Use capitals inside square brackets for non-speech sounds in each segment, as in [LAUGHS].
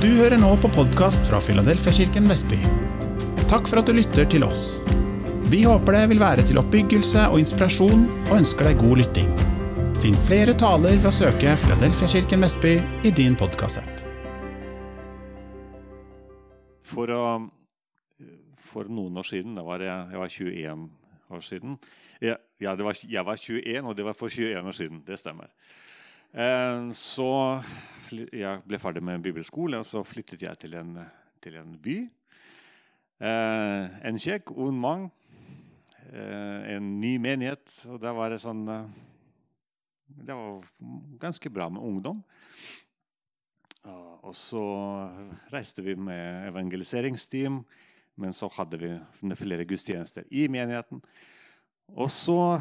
Du hører nå på podkast fra Filadelfiakirken Vestby. Takk for at du lytter til oss. Vi håper det vil være til oppbyggelse og inspirasjon, og ønsker deg god lytting. Finn flere taler ved å søke Filadelfiakirken Vestby i din podkastapp. For, for noen år siden, da var jeg, jeg var 21 år siden Ja, ja var, jeg var 21, og det var for 21 år siden. Det stemmer. Uh, så jeg ble ferdig med bibelskole, og så flyttet jeg til en, til en by. Uh, en kjekk, ung mann. en ny menighet. Og der var det sånn Det var ganske bra med ungdom. Og så reiste vi med evangeliseringsteam, men så hadde vi flere gudstjenester i menigheten. Og så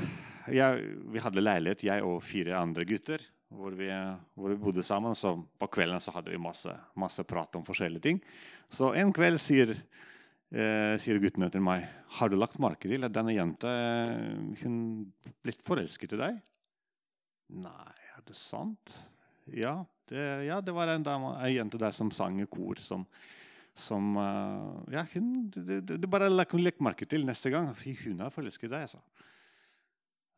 jeg, Vi hadde leilighet, jeg og fire andre gutter, hvor vi, hvor vi bodde sammen. Så på kvelden så hadde vi masse, masse prat om forskjellige ting. Så en kveld sier, eh, sier guttene til meg har du lagt merke til at denne jenta hun blitt forelsket i deg. Nei, er det sant? Ja, det, ja, det var en, dame, en, jente der som sang i kor. som, som uh, ja, hun, det, det, det bare legg merke til neste gang. Hun er forelsket i deg. Altså.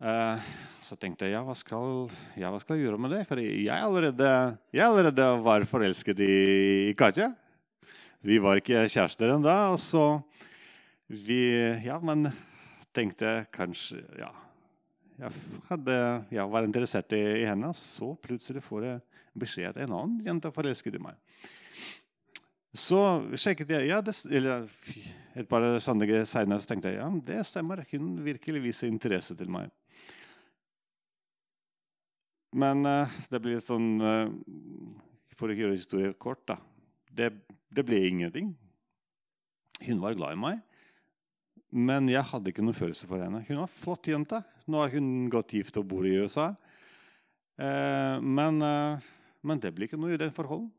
Uh, så tenkte jeg ja hva, skal, ja, hva skal jeg gjøre med det? For jeg allerede, jeg allerede var forelsket i, Katja. Vi var ikke kjærester ennå. Og så vi Ja, men tenkte kanskje Ja. Jeg, hadde, jeg var interessert i, i henne, så plutselig får jeg beskjed at en annen jente forelsket i meg. Så sjekket jeg ja, det, eller Et par søndager senere tenkte jeg ja, det stemmer. Hun virkelig viser interesse til meg. Men uh, det blir litt sånn uh, For å gjøre historien kort, da. Det, det ble ingenting. Hun var glad i meg. Men jeg hadde ikke noen følelse for henne. Hun var en flott jente. Nå har hun gått gift og bor i USA. Eh, men, eh, men, det blir ikke noe i det forholdet.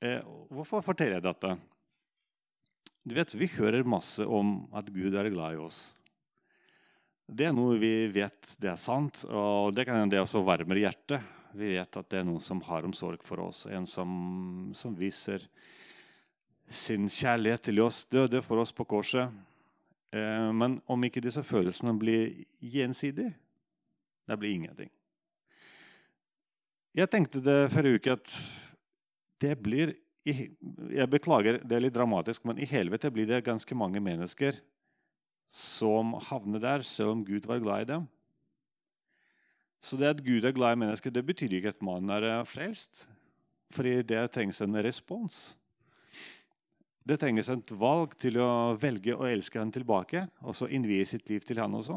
Eh, hvorfor forteller jeg dette? Du vet, Vi hører masse om at Gud er glad i oss. Det er noe vi vet det er sant, og det kan det også varmer hjertet. Vi vet at det er noen som har omsorg for oss, en som, som viser sin kjærlighet til oss, døde for oss på korset. Eh, men om ikke disse følelsene blir gjensidige, det blir ingenting. Jeg tenkte det forrige uke at det blir Jeg beklager, det er litt dramatisk, men i helvete blir det ganske mange mennesker som havner der, selv om Gud var glad i dem. Så det at Gud er glad i mennesker, det betyr ikke at mannen er eh, frelst. Fordi det trengs en respons. Det trengs et valg til å velge å elske han tilbake og så innvie sitt liv til han også.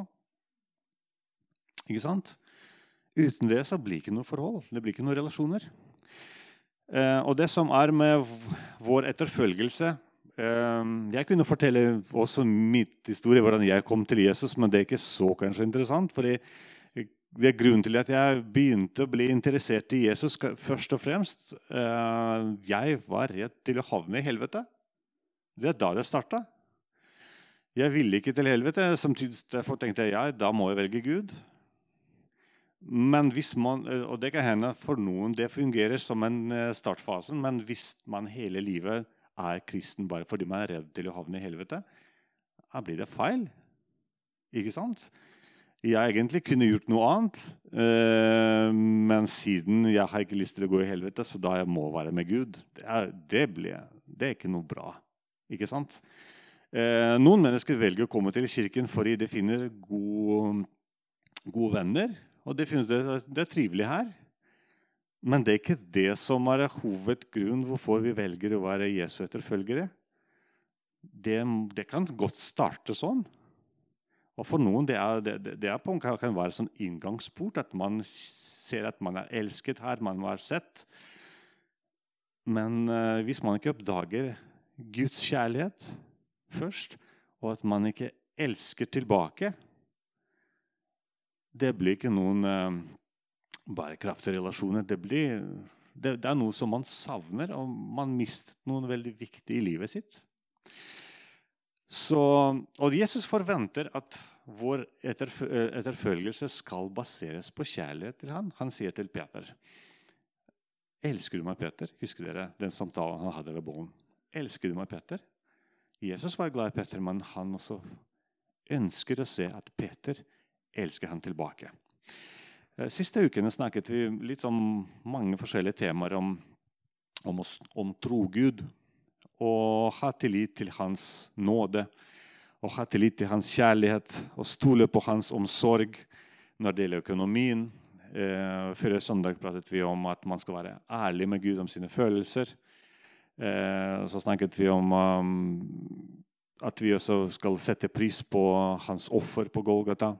Ikke sant? Uten det så blir det ikke noe forhold. Det blir ikke noen relasjoner. Eh, og det som er med vår etterfølgelse eh, Jeg kunne fortelle også mitt historie, hvordan jeg kom til Jesus, men det er ikke så kanskje interessant. fordi det er grunnen til at jeg begynte å bli interessert i Jesus først og fremst. Eh, jeg var redd til å havne i helvete. Det er da det starta. Jeg ville ikke til helvete. Samtidig derfor tenkte jeg ja, da må jeg velge Gud. Men hvis man, og Det kan hende for noen det fungerer som en startfasen, startfase, men hvis man hele livet er kristen bare fordi man er redd til å havne i helvete, da blir det feil. Ikke sant? Jeg egentlig kunne gjort noe annet, eh, men siden jeg har ikke lyst til å gå i helvete, så da jeg må være med Gud, det er, det blir, det er ikke noe bra. Ikke sant? Eh, noen mennesker velger å komme til kirken fordi de finner gode, gode venner. Og det, finnes, det, er trivelig her. Men det er ikke det som er hovedgrunnen hvorfor vi velger å være Jesu etterfølgere. Det, det kan godt starte sånn. Og for noen det, er, det, det er på, kan være sånn inngangsport. At man ser at man er elsket her, man har sett. Men uh, hvis man ikke oppdager Guds kjærlighet først, og at man ikke elsker tilbake, det blir ikke noen eh, bærekraftige relasjoner. Det, blir, det, det, er noe som man savner, og man mistet noen veldig viktig i livet sitt. Så, og Jesus forventer at vår etterfølgelse skal baseres på kjærlighet til ham. Han sier til Peter Elsker du meg, Peter? Husker dere den samtalen han hadde ved bålen? Elsker du meg, Peter? Jesus var glad i Peter, men han også ønsker å se at Peter elsker han tilbake. Eh, siste ukene snakket vi litt om mange forskjellige temaer om, om, om tro Gud og ha tillit til Hans nåde. Og ha tillit til Hans kjærlighet og stole på Hans omsorg når det gjelder økonomien. Eh, Før søndag pratet vi om at man skal være ærlig med Gud om sine følelser. Eh, så snakket vi om um, at vi også skal sette pris på hans offer på Golgata.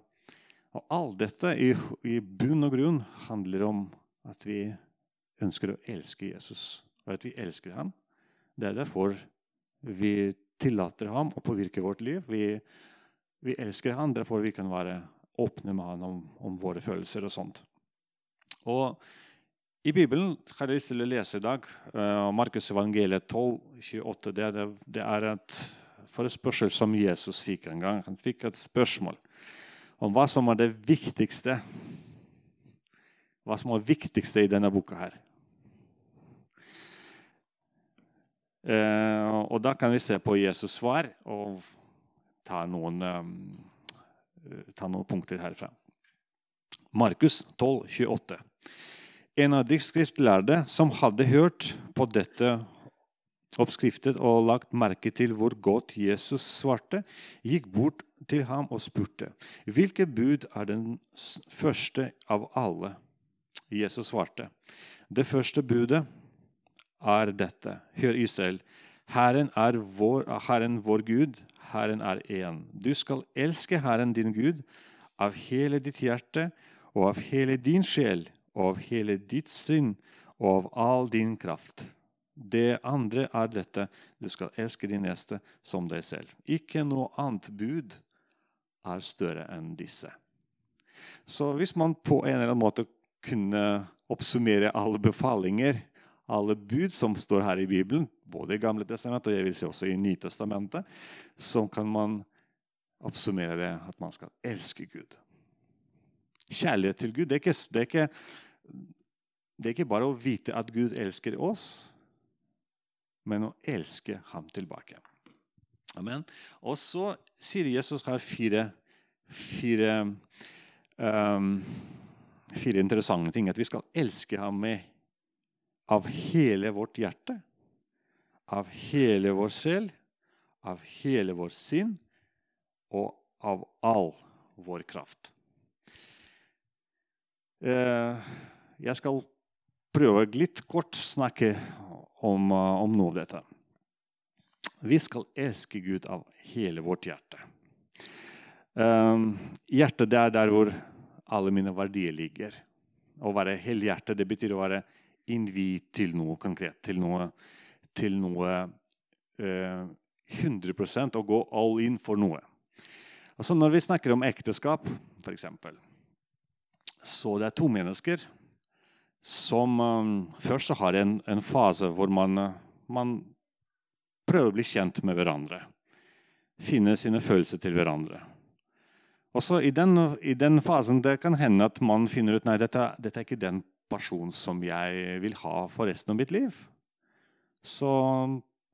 Og alt dette i, i bunn og grunn handler om at vi ønsker å elske Jesus, og at vi elsker ham. Det er derfor vi tillater ham å påvirke vårt liv. Vi, vi elsker ham, derfor vi kan være åpne med ham om, om, våre følelser og sånt. Og I Bibelen har jeg lyst til å lese i dag uh, Markus evangeliet 12, 28. Det, det, det er et forespørsel som Jesus fikk en gang. Han fikk et spørsmål om hva som er det viktigste hva som er viktigste i denne boka. her. Eh, og Da kan vi se på Jesus' svar og ta noen, eh, ta noen punkter herfra. Markus 12, 28. En av de skriftlærde som hadde hørt på dette oppskriftet og lagt merke til hvor godt Jesus svarte, gikk bort til ham og spurte, 'Hvilke bud er den første av alle?' Jesus svarte, 'Det første budet er dette. Hør, Israel. Herren er vår, Herren vår Gud. Herren er én. Du skal elske Herren din Gud av hele ditt hjerte og av hele din sjel og av hele ditt sinn og av all din kraft. Det andre er dette. Du skal elske din neste som deg selv. Ikke noe annet bud er større enn disse. Så hvis man på en eller annen måte kunne oppsummere alle befalinger alle bud som står her i Bibelen, både i Gamle testamentet og jeg vil si også i Nytestamentet, så kan man oppsummere det at man skal elske Gud. Kjærlighet til Gud det er, ikke, det, er ikke, det er ikke bare å vite at Gud elsker oss, men å elske ham tilbake. Amen. Og så sier Jesus her fire, fire, um, fire interessante ting. At vi skal elske ham med av hele vårt hjerte, av hele vår sjel, av hele vår sinn og av all vår kraft. Eh, jeg skal prøve litt kort snakke om, eh, om noe av dette. Vi skal elske Gud av hele vårt hjerte. Um, hjertet det er der hvor alle mine verdier ligger. Å være helhjertet det betyr å være innviet til noe konkret, til noe, til noe eh, 100% og gå all in for noe. Altså når vi snakker om ekteskap, f.eks., så det er to mennesker som um, først har en, en, fase hvor man, man, prøver å bli kjent med hverandre. Finne sine følelser til hverandre. Også i den, i den fasen det kan hende at man finner ut nei, dette, dette er ikke den personen som jeg vil ha for resten av mitt liv. Så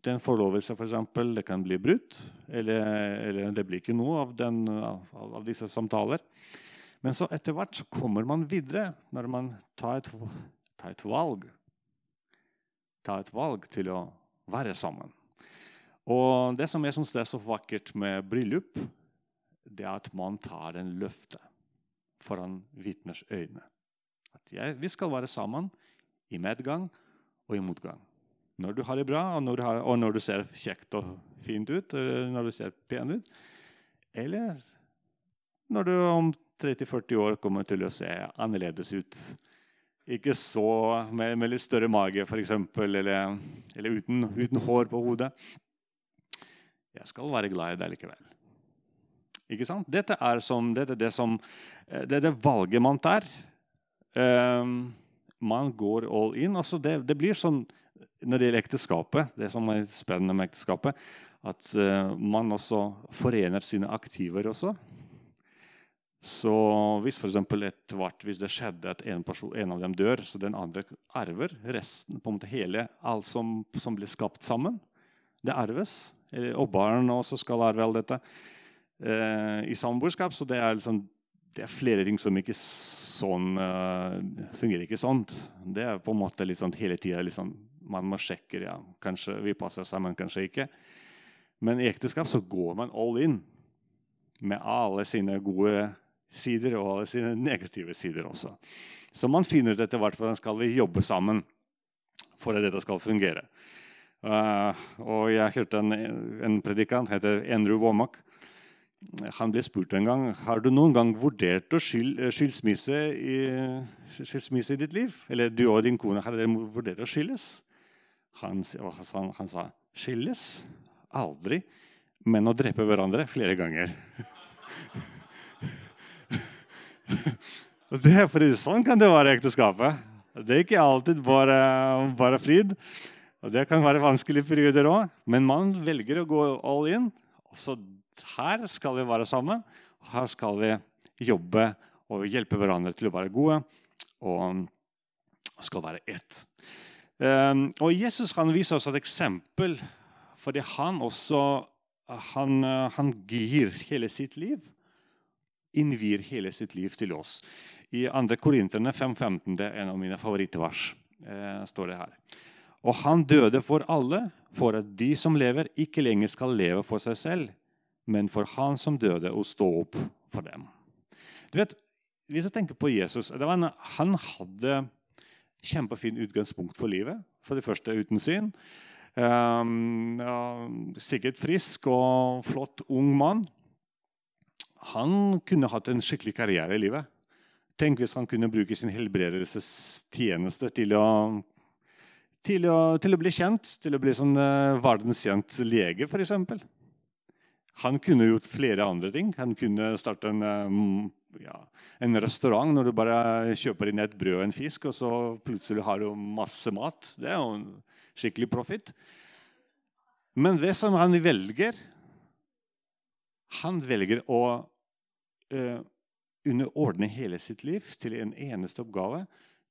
den forlovelse for eksempel, det kan bli brutt, eller, eller, det blir ikke noe av, den, av, av, disse samtaler. Men så etter hvert så kommer man videre når man tar et, tar et valg. Tar et valg til å være sammen. Og det som jeg syns er så vakkert med bryllup, det er at man tar en løfte foran vitners øyne. At jeg, vi skal være sammen i medgang og i motgang. Når du har det bra, og når du, har, og når du ser kjekt og fint ut, eller når du ser pen ut. Eller når du om 30-40 år kommer til å se annerledes ut. Ikke så med, med litt større mage, f.eks., eller, eller uten, uten, hår på hodet. Jeg skal være glad i deg likevel. Ikke sant? Dette er, som, dette det, som, det er det valget man tar. Um, man går all in. Altså det, det, blir sånn når det gjelder ekteskapet, det som er spennende med ekteskapet, at uh, man også forener sine aktiver også. Så hvis for et vart, hvis det skjedde at en, person, en, av dem dør, så den andre arver resten, på en måte hele, alt som, som blir skapt sammen, det arves. Og barn også skal arve alt dette. Eh, I samboerskap så det er, liksom, det er flere ting som ikke sånn uh, fungerer ikke sånn. Det er på en måte litt sånn hele tida liksom, man må sjekke ja, kanskje vi passer sammen, kanskje ikke. Men i ekteskap så går man all in med alle sine gode sider og alle sine negative sider også. Så man finner ut etter hvert hvordan skal vi jobbe sammen for at dette skal fungere. Uh, og jeg hørte en, en predikant heter Andrew Womack. Han ble spurt en gang har du noen gang vurdert å skyld, skilsmisse, i, skilsmisse i ditt liv. Eller du og din kone, har dere vurdert å skilles? Han, han, han sa skilles? Aldri. Men å drepe hverandre flere ganger. [LAUGHS] [LAUGHS] det fordi Sånn kan det være i ekteskapet. Det er ikke alltid bare, bare fryd. Og Det kan være vanskelige perioder òg, men man velger å gå all in. Så her skal vi være sammen. Her skal vi jobbe og hjelpe hverandre til å være gode og skal være ett. Um, og Jesus kan vise oss et eksempel, fordi han også han, han gir hele sitt liv innvier hele sitt liv til oss. I 2. Korinterne 5.15, det er en av mine favorittvers, eh, står det her. Og han døde for alle, for at de som lever, ikke lenger skal leve for seg selv, men for han som døde, og stå opp for dem. Du vet, Hvis jeg tenker på Jesus en, Han hadde kjempefin utgangspunkt for livet. For det første uten syn. Um, ja, sikkert frisk og flott ung mann han kunne hatt en skikkelig karriere i livet. Tenk hvis han kunne bruke sin helbredelsestjeneste til å, til å, til å bli kjent. Til å bli sånn uh, verdenskjent lege, f.eks. Han kunne gjort flere andre ting. Han kunne starte en, uh, ja, en, restaurant når du bare kjøper inn et brød og en fisk, og så plutselig har du masse mat. Det er jo en skikkelig profitt. Men det som han velger, han velger å uh, underordne hele sitt liv til en eneste oppgave,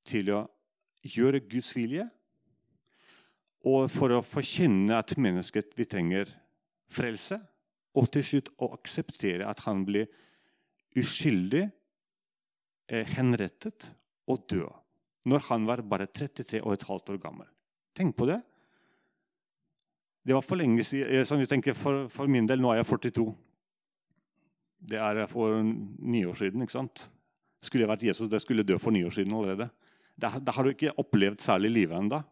til å gjøre Guds vilje. Og for å forkynne at mennesket vi trenger frelse, og til slutt å akseptere at han blir uskyldig eh, henrettet og død når han var bare 33 og et halvt år gammel. Tenk på det. Det var for lenge siden. Sånn jeg tenker for, for min del, Nå er jeg 42. Det er for ni år siden. ikke sant? Skulle jeg vært Jesus, det skulle dø for ni år siden allerede. Da, har du ikke opplevd særlig livet ennå.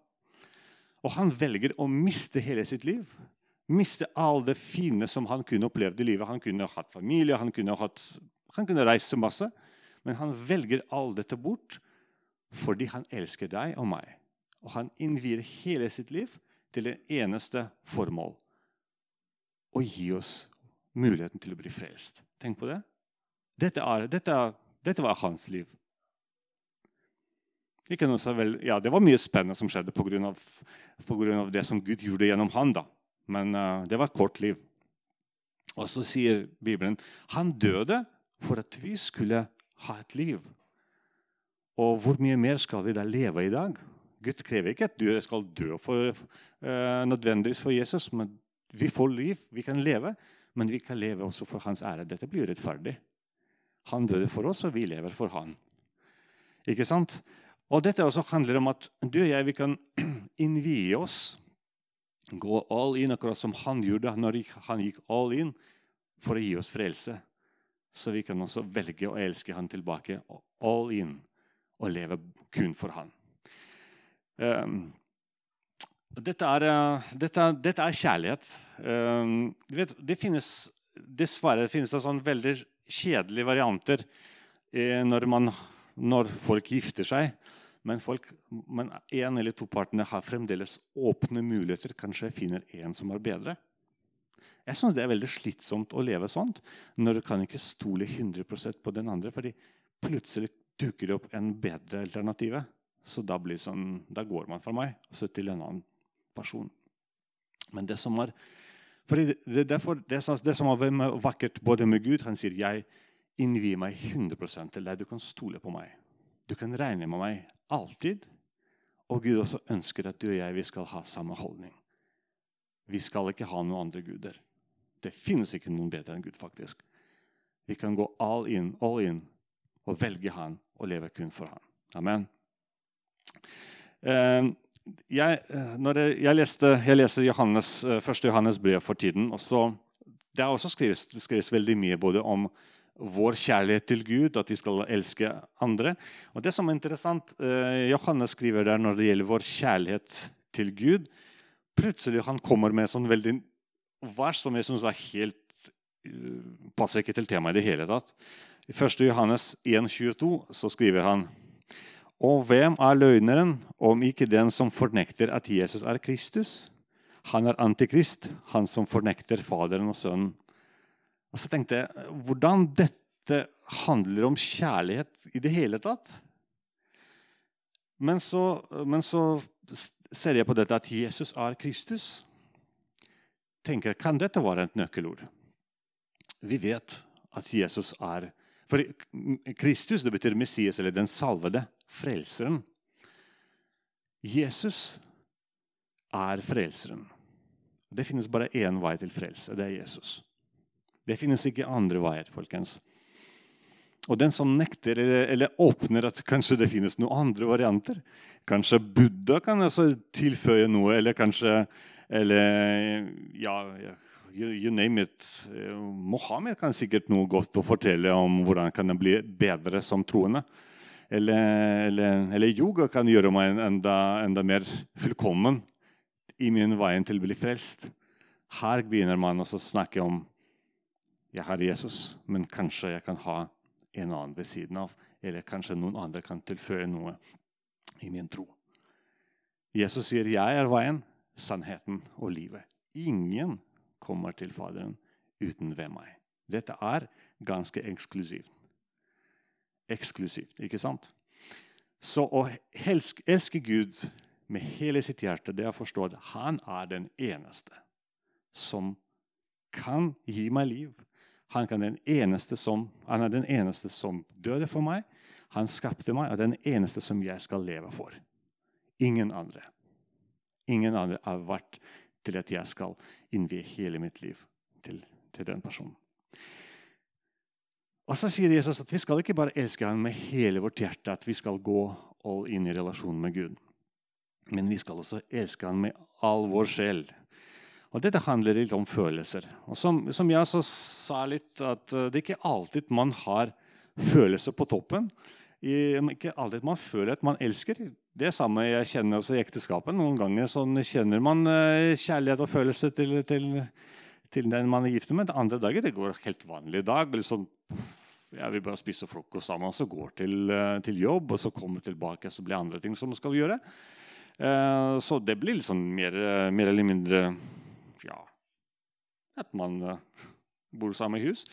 Og han velger å miste hele sitt liv. Miste alt det fine som han kunne opplevd i livet. Han kunne hatt familie, han kunne, hatt, han kunne reise masse. Men han velger alt dette bort fordi han elsker deg og meg. Og han innvier hele sitt liv til det eneste formål å gi oss muligheten til å bli frelst. Tenk på det. Dette, er, dette, dette var hans liv. Vel, ja, det var mye spennende som skjedde pga. det som Gud gjorde gjennom han. da. Men uh, det var et kort liv. Og så sier Bibelen han døde for at vi skulle ha et liv. Og hvor mye mer skal vi da leve i dag? Gud krever ikke at du skal dø for, uh, nødvendigvis for Jesus, men vi får liv, vi kan leve men vi kan leve også for hans ære. Dette blir rettferdig. Han døde for oss, og vi lever for han. Ikke sant? Og Dette også handler om at du og jeg vi kan [CLEARS THROAT] innvie oss, gå all in, akkurat som han gjorde når han gikk all in for å gi oss frelse. Så vi kan også velge å elske han tilbake, all in, og leve kun for han. Um, dette er, eh, dette, dette er kjærlighet. Um, vet, det finnes dessverre det finnes det sånn veldig kjedelige varianter eh, når, man, når, folk gifter seg. Men, folk, en eller to partene har fremdeles åpne muligheter. Kanskje jeg finner en som er bedre. Jeg syns det er veldig slitsomt å leve sånt når du kan ikke stole 100 på den andre. fordi plutselig dukker det opp en bedre alternativ. Så da, sånn, da går man fra meg og så til en annen person. Men det som er fordi det, derfor, det, det som er vakkert både med Gud Han sier jeg innvier meg 100 til deg. Du kan stole på meg. Du kan regne med meg alltid. Og Gud også ønsker at du og jeg vi skal ha samme holdning. Vi skal ikke ha noen andre guder. Det finnes ikke noen bedre enn Gud. faktisk. Vi kan gå all in, all in og velge Han og leve kun for Han. Amen. Uh, jeg, jeg, jeg, leste, jeg leser Johannes, uh, første Johannes brev for tiden. og så, Det er også skrives, det skrives veldig mye både om vår kjærlighet til Gud, at vi skal elske andre. Og det som er interessant, eh, Johannes skriver der når det gjelder vår kjærlighet til Gud Plutselig han kommer med sånn veldig vers som jeg syns er helt passer ikke til temaet i det hele tatt. I 1. Johannes 1,22 så skriver han og hvem er løgneren om ikke den som fornekter at Jesus er Kristus? Han er antikrist, han som fornekter Faderen og Sønnen. Og så tenkte jeg hvordan dette handler om kjærlighet i det hele tatt. Men så, men så ser jeg på dette at Jesus er Kristus. tenker, Kan dette være et nøkkelord? Vi vet at Jesus er For Kristus det betyr Messias, eller den salvede. Frelseren. Jesus er frelseren. Det finnes bare én vei til frelse. Det er Jesus. Det finnes ikke andre veier, folkens. Og den som nekter eller åpner at kanskje det finnes noen andre varianter Kanskje Buddha kan altså tilføye noe, eller kanskje eller, ja, you, you, name it. Mohammed kan sikkert noe godt å fortelle om hvordan kan det bli bedre som troende. Eller, eller, eller yoga kan gjøre meg enda, enda mer fullkommen i min vei til å bli frelst. Her begynner man å snakke om jeg har Jesus, men kanskje jeg kan ha en annen ved siden av. Eller kanskje noen andre kan tilføre noe i min tro. Jesus sier, 'Jeg er veien, sannheten og livet'. Ingen kommer til Faderen uten ved meg. Dette er ganske eksklusivt. Eksklusivt, ikke sant? Så å elske, Gud med hele sitt hjerte, det er å forstå at han er den eneste som kan gi meg liv han, den som, han, er den eneste som døde for meg. Han skapte meg, og den eneste som jeg skal leve for. Ingen andre. Ingen andre er verdt til at jeg skal innvie hele mitt liv til, til den personen. Og så sier Jesus at vi skal ikke bare elske ham med hele vårt hjerte, at vi skal gå all inn i relasjonen med Gud. Men vi skal også elske ham med all vår sjel. Og Dette handler litt om følelser. Og som, som jeg også sa litt, at eh, det er ikke alltid man har følelser på toppen. I, ikke alltid man føler at man elsker. Det er samme jeg kjenner også i ekteskapet. Noen ganger sånn kjenner man uh, kjærlighet og følelse til, til, til, den man er gift med. Andre dager det går helt vanlig dag. Liksom, ja, vi bare spiser frokost sammen, så går til, uh, til jobb, og så kommer tilbake, så blir det andre ting som man skal gjøre. Uh, så det blir liksom mer, mer eller mindre ja, at man bor sammen i hus.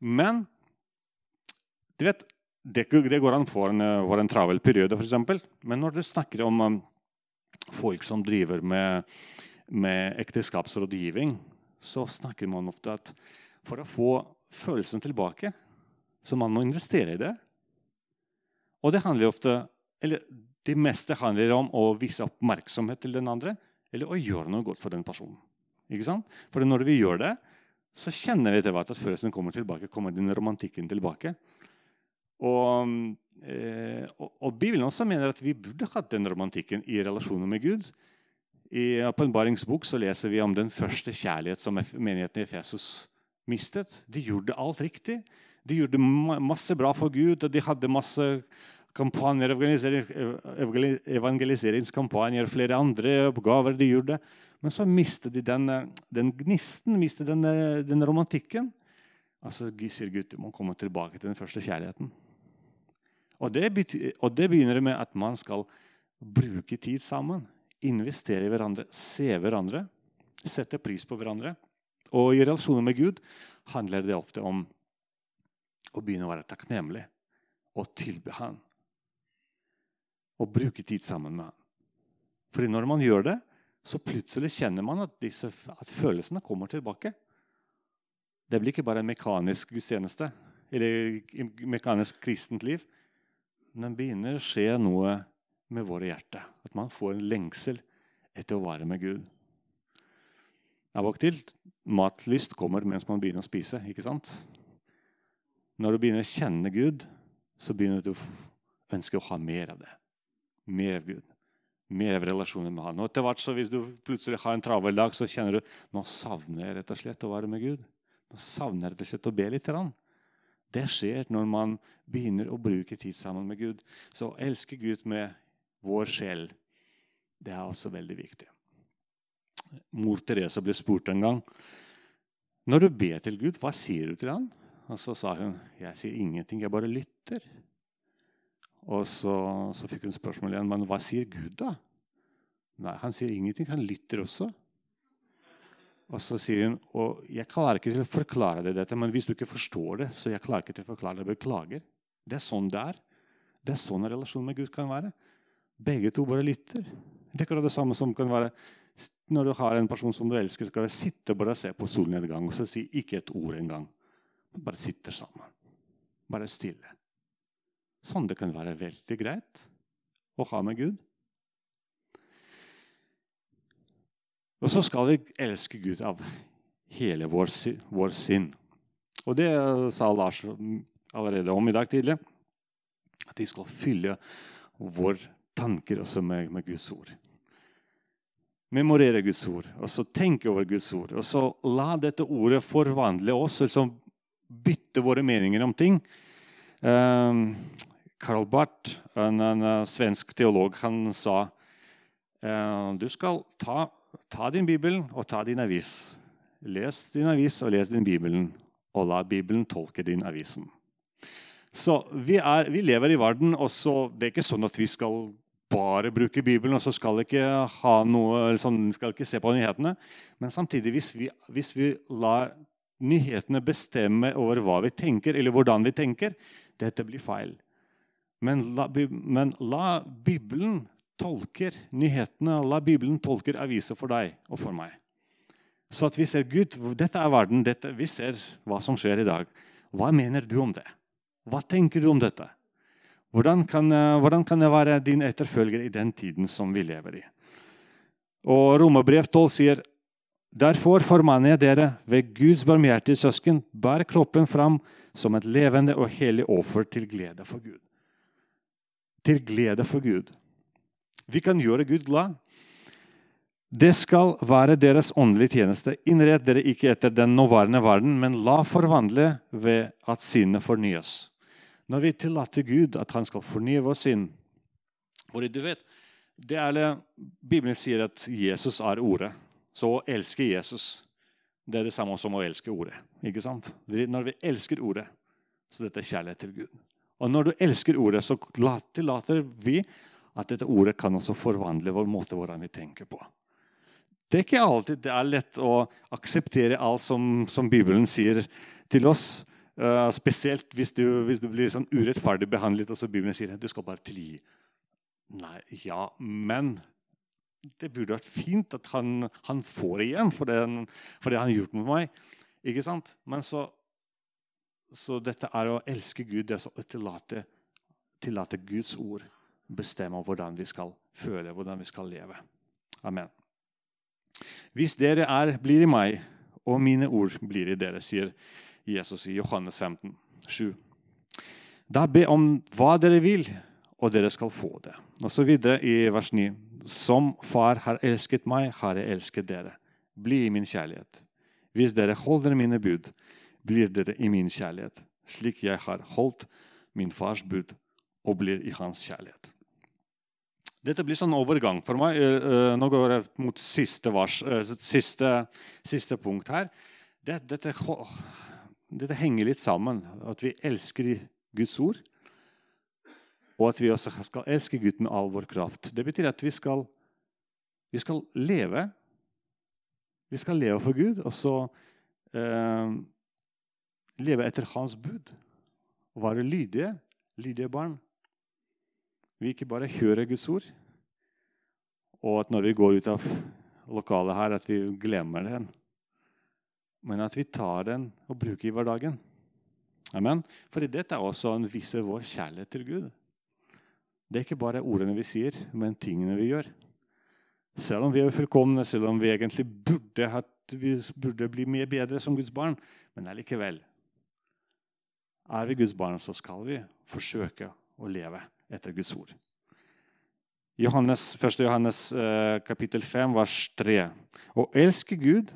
Men du vet, det, det går an for en, eh, for en travel periode, f.eks. Men når dere snakker om um, folk som driver med, med ekteskapsrådgivning, så snakker man ofte at for å få følelsen tilbake, så man må investere i det. Og det handler ofte, eller det meste handler om å vise oppmerksomhet til den andre eller å gjøre noe godt for den personen. Ikke sant? For når vi gjør det, så kjenner vi etter hvert at følelsen kommer tilbake. kommer den romantikken tilbake. Og, eh, og, og, Bibelen også mener at vi burde hatt den romantikken i relasjonen med Gud. I Åpenbaringsbok leser vi om den første kjærlighet som menigheten i Efesus mistet. De gjorde alt riktig. De gjorde masse bra for Gud, og de hadde masse kampanjer, evangeliseringskampanjer, flere andre oppgaver de gjorde. Men så mistet de den, den gnisten, mistet den, den romantikken. så sier Gud du må komme tilbake til den første kjærligheten. Og det, betyr, og det begynner med at man skal bruke tid sammen. Investere i hverandre, se hverandre, sette pris på hverandre. Og i relasjoner med Gud handler det ofte om å begynne å være takknemlig og tilbe Han og bruke tid sammen med ham. Fordi når man gjør det, så plutselig kjenner man at, disse, at følelsene kommer tilbake. Det blir ikke bare en mekanisk gudstjeneste. eller mekanisk kristent liv. Men det begynner å skje noe med våre hjerter. At man får en lengsel etter å være med Gud. Av og til matlyst kommer mens man begynner å spise. ikke sant? Når du begynner å kjenne Gud, så begynner du å ønske å ha mer av det. Mer av Gud. Mer av relasjoner med Han. Og etter hvert så Hvis du plutselig har en travel dag, så kjenner du nå savner jeg rett og slett å være med Gud. Nå savner jeg rett og slett å be litt. Det skjer når man begynner å bruke tid sammen med Gud. Så elske Gud med vår sjel, det er også veldig viktig. Mor Teresa ble spurt en gang når du ber til Gud, hva sier du til han? Og så sa hun jeg sier ingenting, jeg bare lytter. Og så, så fikk hun spørsmål igjen men hva sier Gud, da? Nei, han sier ingenting, han lytter også. Og så sier hun og jeg klarer ikke til å forklare deg dette, men hvis du ikke forstår det, så jeg klarer ikke til å forklare det, beklager. Det er sånn det er. Det er sånn en relasjon med Gud kan være. Begge to bare lytter. Det er akkurat det samme som kan være når du har en person som du elsker, skal du sitte og bare se på solnedgang og så si ikke et ord engang. Bare sitter sammen. Bare stille. Sånn det kan være veldig greit å ha med Gud. Og så skal vi elske Gud av hele vår, vår sinn. Og det sa Lars allerede om i dag tidlig. At vi skal fylle våre tanker også med, med Guds ord. Memorere Guds ord, og så tenke over Guds ord. Og så la dette ordet forvandle oss, altså bytte våre meninger om ting. Um, Karl Barth, en, en, en, svensk teolog, han sa uh, du skal ta, ta din bibel og ta din avis. Les din avis og les din bibelen, og la Bibelen tolke din avisen. Så vi, er, vi lever i verden, og det er ikke sånn at vi skal bare bruke Bibelen, og så skal ikke noe, sånn, skal ikke se på nyhetene. Men samtidig, hvis vi, hvis vi lar nyhetene bestemme over hva vi tenker, eller hvordan vi tenker, dette blir feil. Men la, men la Bibelen tolke nyhetene, la Bibelen tolke aviser for deg og for meg. Så at vi ser Gud, dette er verden, dette, vi ser hva som skjer i dag. Hva mener du om det? Hva tenker du om dette? Hvordan kan, eh, hvordan kan jeg være din etterfølger i den tiden som vi lever i? Og Romerbrev 12 sier Derfor formaner jeg dere ved Guds barmhjertige søsken, bær kroppen fram som et levende og hellig offer til glede for Gud. Til glede for Gud. Vi kan gjøre Gud glad. Det skal være deres åndelige tjeneste. Innrett dere ikke etter den nåværende verden, men la forvandle ved at sinnet fornyes. Når vi tillater Gud at han skal fornye vår sinn fordi du vet, det er det, Bibelen sier at Jesus er ordet. Så å elske Jesus det er det samme som å elske ordet. ikke sant? Når vi elsker ordet, så dette er kjærlighet til Gud. Og når du elsker ordet, så tillater vi at dette ordet kan også forvandle vår måte hvordan vi tenker på. Det er ikke alltid det er lett å akseptere alt som, som Bibelen sier til oss. Uh, spesielt hvis du, hvis du, blir sånn urettferdig behandlet, og så Bibelen sier du skal bare tilgi. Nei, ja, men det burde vært fint at han, han får igjen for det, for det han har gjort mot meg. Ikke sant? Men så, så dette er å elske Gud, det er å tillate, tillate Guds ord bestemme hvordan vi skal føle, hvordan vi skal leve. Amen. Hvis dere er, blir i meg, og mine ord blir i dere, sier Jesus i Johannes 15, 7. Da be om hva dere vil, og dere skal få det. Og så videre i vers 9. Som Far har elsket meg, har jeg elsket dere. Bli i min kjærlighet. Hvis dere holder mine bud, blir dere i min kjærlighet, slik jeg har holdt min fars bud og blir i hans kjærlighet. Dette blir sånn overgang for meg. Eh, eh, nå går jeg mot siste, vers, eh, siste, siste punkt her. Dette, dette henger litt sammen. At vi elsker Guds ord. Og at vi også skal elske Gud med all vår kraft. Det betyr at vi skal, vi skal leve. Vi skal leve for Gud, og så eh, leve etter Hans bud. Og være lydige, lydige barn. Vi ikke bare hører Guds ord, og at når vi går ut av lokalet her, at vi glemmer den men at vi tar den og bruker i hverdagen. Amen. Fordi dette er også en viser vår kjærlighet til Gud. Det er ikke bare ordene vi sier, men tingene vi gjør. Selv om vi er fullkomne, selv om vi egentlig burde, vi burde bli mye bedre som Guds barn, men allikevel Er vi Guds barn, så skal vi forsøke å leve etter Guds ord. Johannes, 1. Johannes eh, kapittel 5, vers 3. Å elske Gud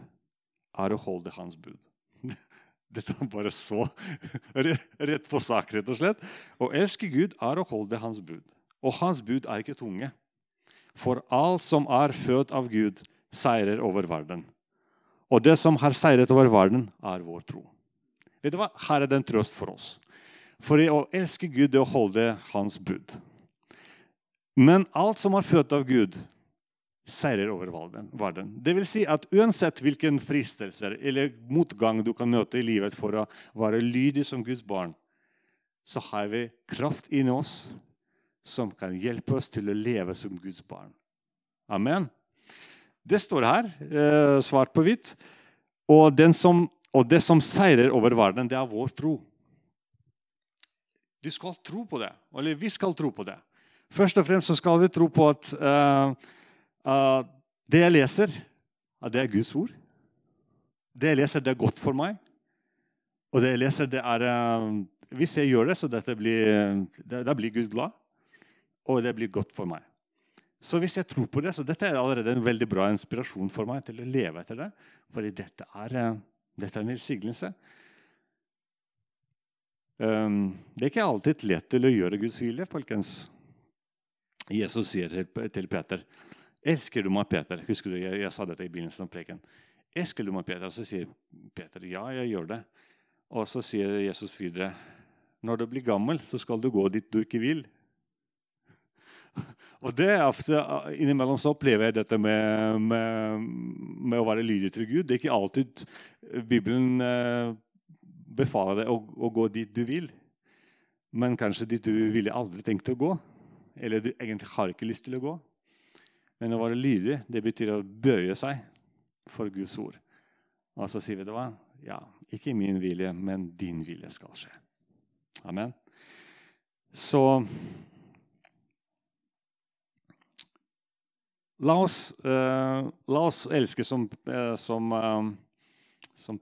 er å holde Hans bud. [LAUGHS] Dette er bare så [LAUGHS] rett på sak, rett og slett. Å elske Gud er å holde Hans bud. Og Hans bud er ikke tunge. For alt som er født av Gud, seirer over verden. Og det som har seiret over verden, er vår tro. Vet du hva? Her er det en trøst for oss. For å elske Gud er å holde Hans bud. Men alt som er født av Gud, seirer over verden. Det vil si at uansett hvilken fristelser eller motgang du kan møte i livet for å være lydig som Guds barn, så har vi kraft inni oss som kan hjelpe oss til å leve som Guds barn. Amen. Det står her, eh, svart på hvitt. Og, og, det som seirer over verden, det er vår tro. Du skal tro på det. Eller vi skal tro på det. Først og fremst så skal vi tro på at uh, det jeg leser, det er Guds ord. Det jeg leser, det er godt for meg. Og det jeg leser, det er eh, Hvis jeg gjør det, så dette blir, da blir Gud glad og det blir godt for meg. Så hvis jeg tror på det, så dette er allerede en veldig bra inspirasjon for meg til å leve etter det. Fordi dette er, eh, dette er en velsignelse. Um, det er ikke alltid lett til å gjøre Guds vilje, folkens. Jesus sier til Peter Elsker du meg, Peter? Husker du, jeg, jeg sa dette i begynnelsen av preken. Elsker du meg, Peter? Så sier Peter ja, jeg gjør det. Og så sier Jesus videre når du blir gammel, så skal du gå dit du ikke vil. [LAUGHS] Og det er ofte, Innimellom så opplever jeg dette med, med, med, å være lydig til Gud. Det er ikke alltid Bibelen eh, befaler deg å, å, gå dit du vil. Men kanskje dit du ville aldri tenkt å gå. Eller du egentlig har ikke lyst til å gå. Men å være lydig det betyr å bøye seg for Guds ord. Og så sier vi det hva? Ja, ikke min vilje, men din vilje skal skje. Amen. Så La oss, uh, la oss elske som, uh, som, uh, som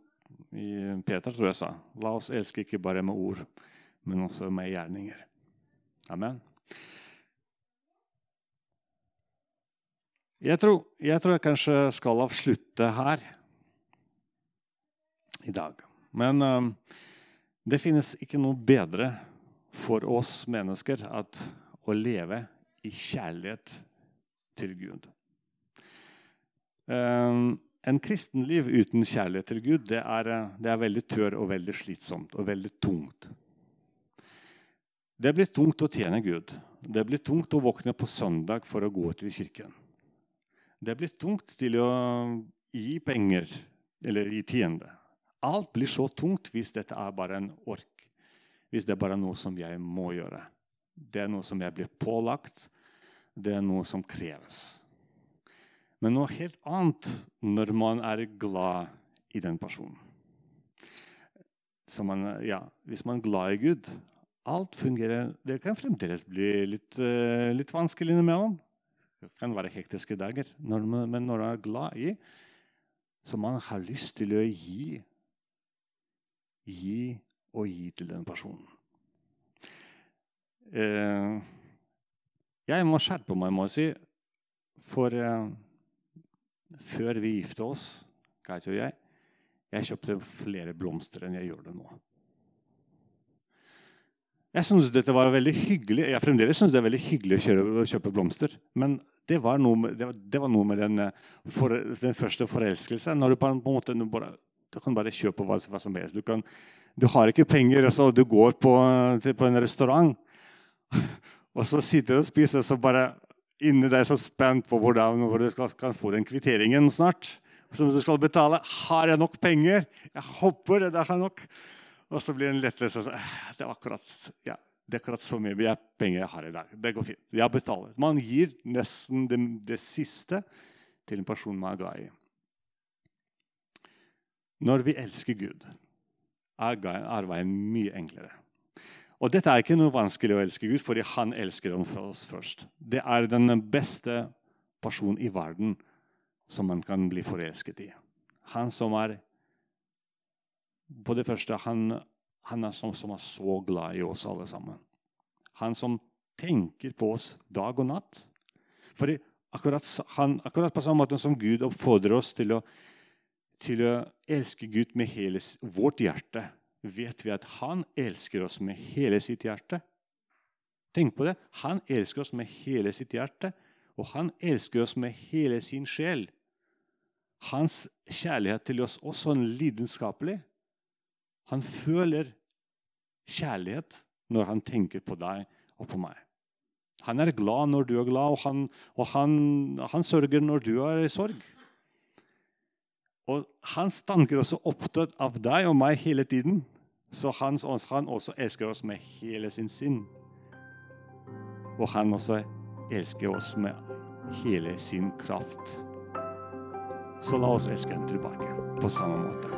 Peter tror jeg sa. La oss elske ikke bare med ord, men også med gjerninger. Amen. Jeg tror, jeg tror jeg kanskje skal avslutte her i dag. Men det finnes ikke noe bedre for oss mennesker at å leve i kjærlighet til Gud. Um, en kristenliv uten kjærlighet til Gud det er, det er, veldig tør og veldig slitsomt og veldig tungt. Det blir tungt å tjene Gud. Det blir tungt å våkne på søndag for å gå til kirken. Det blir tungt til å gi penger eller gi tiende. Alt blir så tungt hvis dette er bare en ork. Hvis det er bare noe som jeg må gjøre. Det er noe som jeg blir pålagt, det er noe som kreves. Men noe helt annet når man er glad i den personen. Man, ja, hvis man er glad i Gud Alt fungerer Det kan fremdeles bli litt, uh, litt vanskelig innimellom. Det kan være hektiske dager. Når man, men når man er glad i, så man har lyst til å gi Gi og gi til den personen. Eh, jeg må skjerpe meg, må jeg si. For eh, før vi gifta oss, Kajsa og jeg, jeg kjøpte flere blomster enn jeg gjør det nå. Jeg synes dette var veldig hyggelig. Jeg fremdeles synes det er veldig hyggelig å kjøpe, å kjøpe blomster. Men det var noe med, det var, det var noe med den, eh, for, den, første forelskelsen. Når du på en måte, du, bare, du kan bare kjøpe hva, hva som helst. Du, kan, du, har ikke penger, og så du går på, på en restaurant. Og så sitter du og spiser, så bare inni deg så spent på hvordan, hvor du skal, kan få den kvitteringen snart. Som du skal betale. Har jeg nok penger? Jeg håper det er nok. Og så blir en lettelse. Så, det, er akkurat, ja, det er akkurat så mye penger jeg har i dag. Det går fint. Jeg betaler. Man gir nesten det, det siste til en person man er glad i. Når vi elsker Gud, er, er veien mye enklere. Og dette er ikke noe vanskelig å elske Gud, fordi han elsker oss først. Det er den beste personen i verden som man kan bli forelsket i. Han som er På det første, han, han er som, som er så glad i oss alle sammen. Han som tenker på oss dag og natt. For akkurat, han, akkurat på samme måte som Gud oppfordrer oss til å, til å elske Gud med hele vårt hjerte, vet vi at han elsker oss med hele sitt hjerte. Tenk på det. Han elsker oss med hele sitt hjerte, og han elsker oss med hele sin sjel. Hans kjærlighet til oss er også lidenskapelig. Han føler kjærlighet når han tenker på deg og på meg. Han er glad når du er glad, og han, og han, han sørger når du er i sorg. Og hans tanker er også opptatt av deg og meg hele tiden. Så han, han også elsker oss med hele sin sinn. Og han også elsker oss med hele sin kraft. Så la oss elske ham tilbake på samme måte.